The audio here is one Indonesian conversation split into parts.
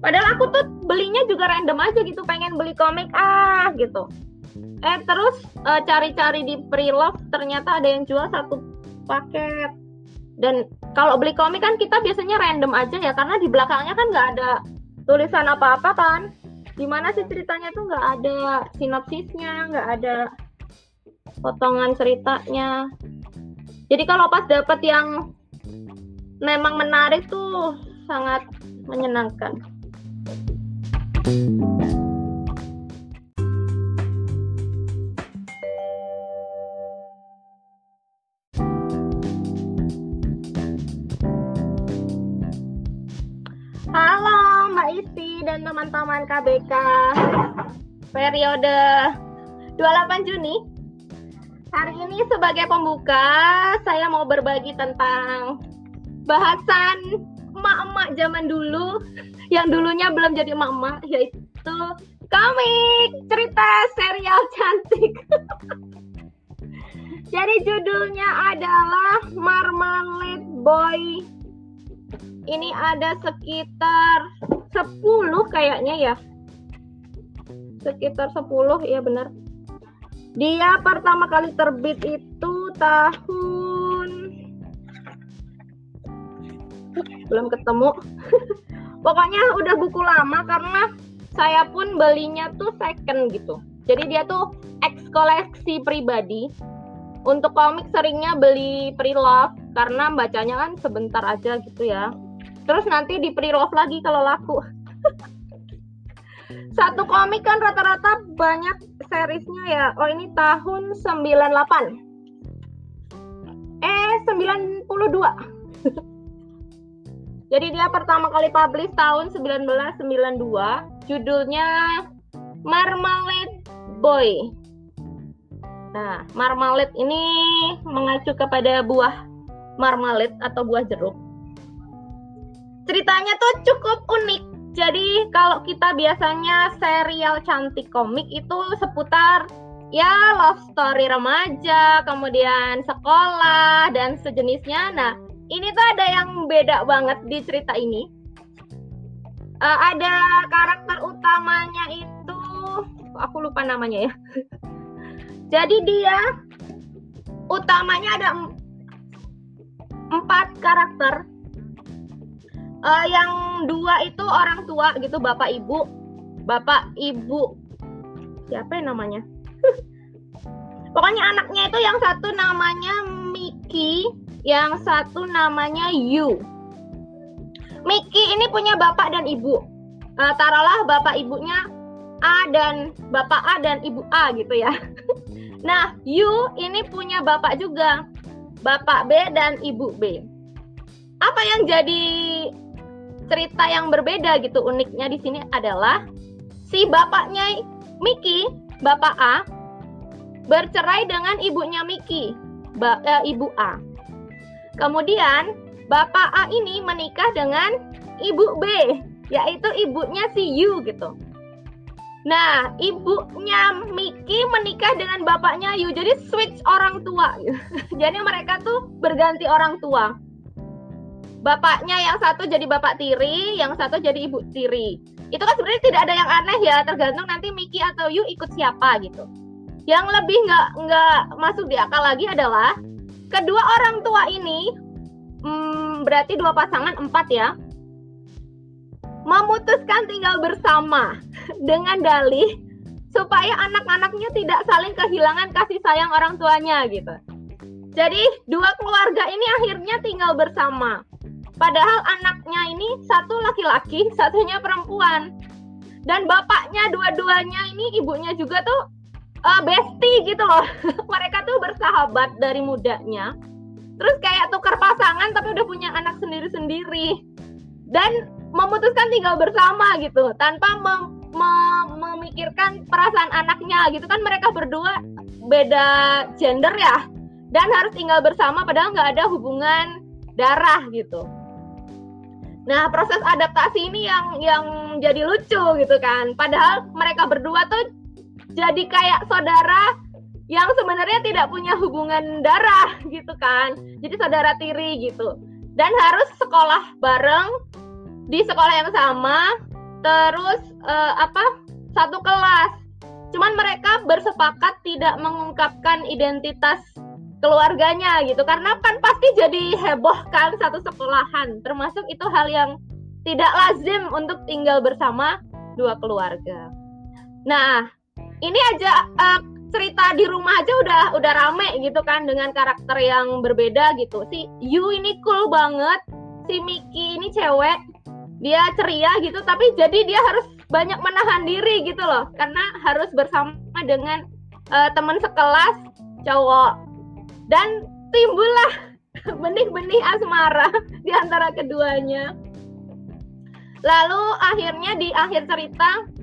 padahal aku tuh belinya juga random aja gitu pengen beli komik ah gitu. Eh terus uh, cari-cari di pre-love ternyata ada yang jual satu paket. Dan kalau beli komik kan kita biasanya random aja ya karena di belakangnya kan nggak ada tulisan apa-apa kan. Gimana sih ceritanya tuh nggak ada sinopsisnya nggak ada potongan ceritanya. Jadi kalau pas dapet yang memang menarik tuh sangat menyenangkan. Halo Mbak Isi dan teman-teman KBK periode 28 Juni. Hari ini sebagai pembuka saya mau berbagi tentang bahasan emak-emak zaman dulu yang dulunya belum jadi emak-emak yaitu komik cerita serial cantik. jadi judulnya adalah Marmalade Boy. Ini ada sekitar 10 kayaknya ya. Sekitar 10 ya benar. Dia pertama kali terbit itu tahun belum ketemu. Pokoknya udah buku lama karena saya pun belinya tuh second gitu. Jadi dia tuh ex koleksi pribadi. Untuk komik seringnya beli pre-love karena bacanya kan sebentar aja gitu ya. Terus nanti di pre-love lagi kalau laku. Satu komik kan rata-rata banyak seriesnya ya. Oh ini tahun 98 eh 92 Jadi dia pertama kali publish tahun 1992, judulnya Marmalade Boy. Nah, marmalade ini mengacu kepada buah marmalade atau buah jeruk. Ceritanya tuh cukup unik. Jadi kalau kita biasanya serial cantik komik itu seputar ya love story remaja, kemudian sekolah dan sejenisnya. Nah, ini tuh ada yang beda banget di cerita ini. Uh, ada karakter utamanya itu, aku lupa namanya ya. Jadi dia utamanya ada empat karakter. Uh, yang dua itu orang tua gitu, bapak ibu, bapak ibu, siapa yang namanya? Pokoknya anaknya itu yang satu namanya Mickey, yang satu namanya Yu. Miki ini punya bapak dan ibu. Uh, taruhlah bapak ibunya A dan bapak A dan ibu A gitu ya. nah, Yu ini punya bapak juga. Bapak B dan ibu B. Apa yang jadi cerita yang berbeda gitu uniknya di sini adalah si bapaknya Miki, bapak A, bercerai dengan ibunya Miki, eh, ibu A. Kemudian Bapak A ini menikah dengan Ibu B, yaitu ibunya si Yu gitu. Nah, ibunya Miki menikah dengan bapaknya Yu, jadi switch orang tua. jadi mereka tuh berganti orang tua. Bapaknya yang satu jadi bapak tiri, yang satu jadi ibu tiri. Itu kan sebenarnya tidak ada yang aneh ya, tergantung nanti Miki atau Yu ikut siapa gitu. Yang lebih nggak nggak masuk di akal lagi adalah kedua orang tua ini hmm, berarti dua pasangan empat ya memutuskan tinggal bersama dengan dalih supaya anak-anaknya tidak saling kehilangan kasih sayang orang tuanya gitu. Jadi dua keluarga ini akhirnya tinggal bersama. Padahal anaknya ini satu laki-laki, satunya perempuan. Dan bapaknya dua-duanya ini ibunya juga tuh uh, bestie gitu loh. Mereka tuh bersahabat dari mudanya. Terus kayak tukar pasangan tapi udah punya anak sendiri-sendiri. Dan memutuskan tinggal bersama gitu tanpa mem mem memikirkan perasaan anaknya gitu kan mereka berdua beda gender ya dan harus tinggal bersama padahal nggak ada hubungan darah gitu. Nah proses adaptasi ini yang yang jadi lucu gitu kan. Padahal mereka berdua tuh jadi kayak saudara yang sebenarnya tidak punya hubungan darah gitu kan. Jadi saudara tiri gitu. Dan harus sekolah bareng di sekolah yang sama terus uh, apa satu kelas cuman mereka bersepakat tidak mengungkapkan identitas keluarganya gitu karena kan pasti jadi heboh kan satu sekolahan termasuk itu hal yang tidak lazim untuk tinggal bersama dua keluarga nah ini aja uh, cerita di rumah aja udah udah rame gitu kan dengan karakter yang berbeda gitu. Si Yu ini cool banget si Miki ini cewek dia ceria gitu tapi jadi dia harus banyak menahan diri gitu loh. Karena harus bersama dengan uh, teman sekelas cowok. Dan timbullah benih-benih asmara di antara keduanya. Lalu akhirnya di akhir cerita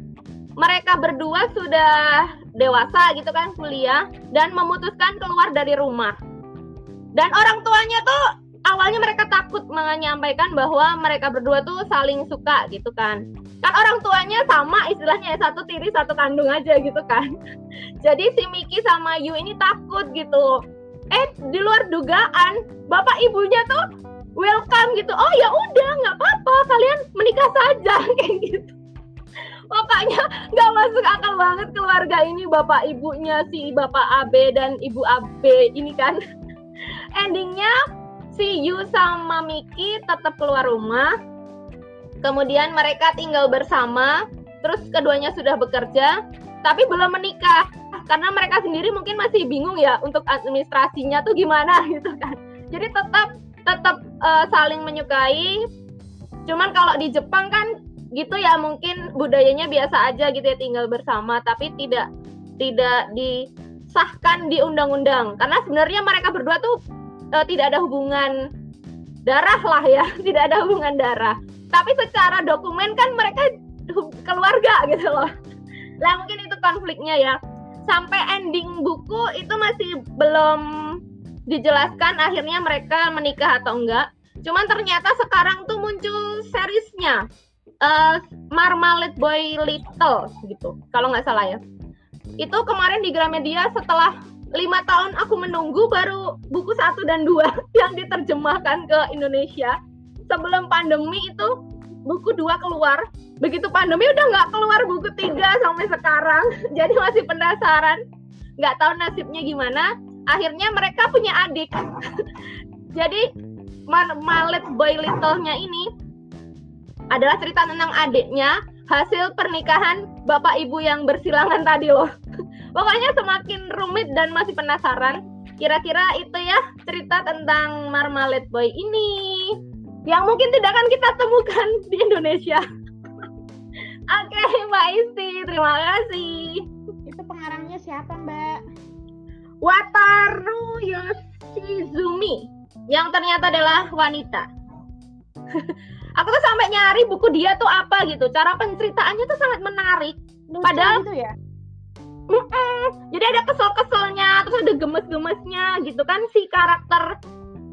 mereka berdua sudah dewasa gitu kan kuliah dan memutuskan keluar dari rumah. Dan orang tuanya tuh awalnya mereka takut menyampaikan bahwa mereka berdua tuh saling suka gitu kan. Kan orang tuanya sama istilahnya ya satu tiri satu kandung aja gitu kan. Jadi si Miki sama Yu ini takut gitu. Eh di luar dugaan bapak ibunya tuh welcome gitu. Oh ya udah nggak apa-apa kalian menikah saja kayak gitu pokoknya nggak masuk akal banget keluarga ini bapak ibunya si bapak AB dan ibu AB ini kan. Endingnya si Yu sama Miki tetap keluar rumah. Kemudian mereka tinggal bersama. Terus keduanya sudah bekerja tapi belum menikah. Karena mereka sendiri mungkin masih bingung ya untuk administrasinya tuh gimana gitu kan. Jadi tetap tetap uh, saling menyukai. Cuman kalau di Jepang kan gitu ya mungkin budayanya biasa aja gitu ya tinggal bersama tapi tidak tidak disahkan di undang-undang. Karena sebenarnya mereka berdua tuh e, tidak ada hubungan darah lah ya tidak ada hubungan darah. Tapi secara dokumen kan mereka keluarga gitu loh. Lah mungkin itu konfliknya ya. Sampai ending buku itu masih belum dijelaskan akhirnya mereka menikah atau enggak. Cuman ternyata sekarang tuh muncul seriesnya uh, Marmalade Boy Little gitu. Kalau nggak salah ya. Itu kemarin di Gramedia setelah lima tahun aku menunggu baru buku satu dan dua yang diterjemahkan ke Indonesia. Sebelum pandemi itu buku dua keluar. Begitu pandemi udah nggak keluar buku tiga sampai sekarang. Jadi masih penasaran. Nggak tahu nasibnya gimana. Akhirnya mereka punya adik. Jadi Marmalade Boy Little-nya ini adalah cerita tentang adiknya hasil pernikahan bapak ibu yang bersilangan tadi loh. Pokoknya semakin rumit dan masih penasaran. Kira-kira itu ya cerita tentang Marmalade Boy ini yang mungkin tidak akan kita temukan di Indonesia. Oke, Mbak Isti, terima kasih. Itu pengarangnya siapa, Mbak? Wataru Yoshizumi, yang ternyata adalah wanita aku tuh sampai nyari buku dia tuh apa gitu cara penceritaannya tuh sangat menarik Lucu padahal gitu ya Mm -mm. Jadi ada kesel-keselnya, terus ada gemes-gemesnya gitu kan si karakter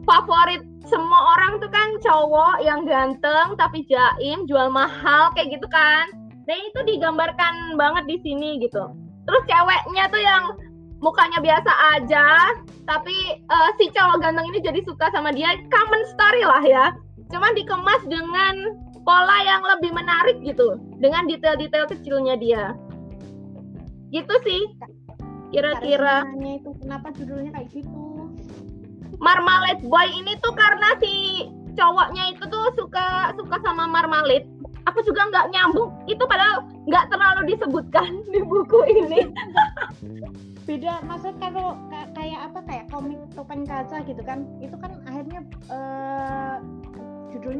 favorit semua orang tuh kan cowok yang ganteng tapi jaim, jual mahal kayak gitu kan. Dan itu digambarkan banget di sini gitu. Terus ceweknya tuh yang mukanya biasa aja, tapi uh, si cowok ganteng ini jadi suka sama dia. Common story lah ya cuman dikemas dengan pola yang lebih menarik gitu dengan detail-detail kecilnya dia. Gitu sih. Kira-kira. Itu kenapa judulnya kayak gitu? Marmalade Boy ini tuh karena si cowoknya itu tuh suka suka sama marmalade. Aku juga nggak nyambung. Itu padahal nggak terlalu disebutkan di buku ini. Beda maksud kalau kayak apa? Kayak komik topeng kaca gitu kan? Itu kan akhirnya uh,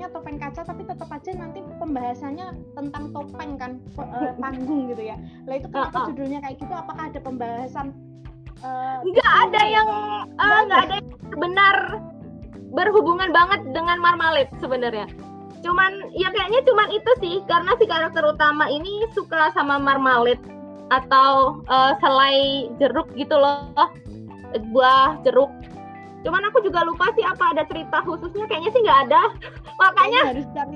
judulnya topeng kaca tapi tetap aja nanti pembahasannya tentang topeng kan uh, panggung gitu ya. Lah itu kenapa uh, uh. judulnya kayak gitu? Apakah ada pembahasan uh, nggak ada yang uh, nggak ada yang benar berhubungan banget dengan Marmalade sebenarnya. Cuman ya kayaknya cuman itu sih karena si karakter utama ini suka sama Marmalade atau uh, selai jeruk gitu loh buah jeruk cuman aku juga lupa sih apa ada cerita khususnya. Kayaknya sih nggak ada. Makanya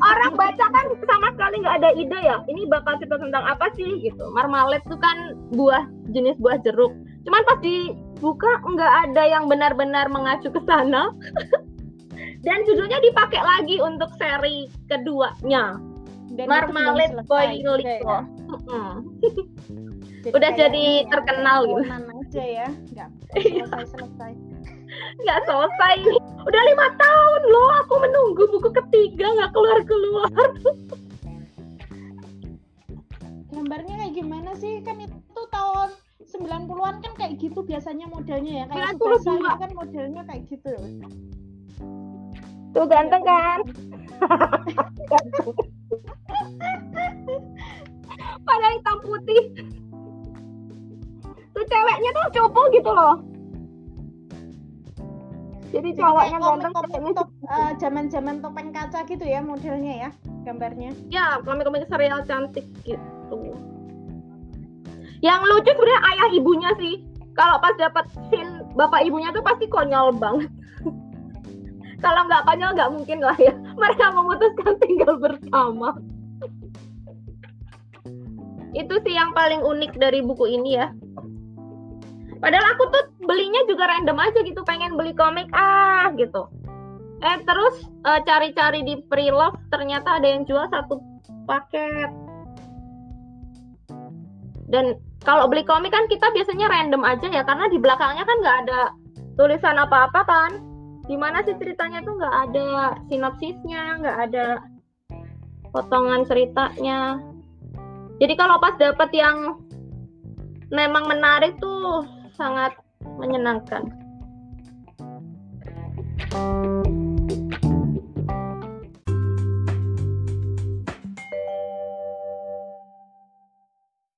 orang baca kan sama sekali nggak ada ide ya. Ini bakal cerita tentang apa sih gitu. Marmalade itu kan buah jenis buah jeruk. Cuman pas dibuka nggak ada yang benar-benar mengacu ke sana. Dan judulnya dipakai lagi untuk seri keduanya. Dan selesai Boy Lick ya. Udah jadi terkenal gitu. aja ya. Nggak selesai selesai Nggak selesai nih. Udah lima tahun loh aku menunggu buku ketiga nggak keluar keluar. gambarnya kayak gimana sih kan itu tahun 90-an kan kayak gitu biasanya modelnya ya kayak 92. Tsubasa itu kan modelnya kayak gitu Tuh ganteng kan? Padahal hitam putih. Tuh ceweknya tuh cupu gitu loh. Jadi cowoknya ganteng, top eh, zaman-zaman topeng kaca gitu ya modelnya ya gambarnya. Ya komik-komik serial cantik gitu. Yang lucu sebenarnya ayah ibunya sih. Kalau pas dapat scene bapak ibunya tuh pasti konyol banget. Kalau nggak konyol nggak mungkin lah ya. Mereka memutuskan tinggal bersama. Itu sih yang paling unik dari buku ini ya padahal aku tuh belinya juga random aja gitu pengen beli komik ah gitu. Eh terus eh, cari-cari di pre-love ternyata ada yang jual satu paket. Dan kalau beli komik kan kita biasanya random aja ya karena di belakangnya kan nggak ada tulisan apa-apa kan? Gimana sih ceritanya tuh nggak ada sinopsisnya nggak ada potongan ceritanya. Jadi kalau pas dapet yang memang menarik tuh sangat menyenangkan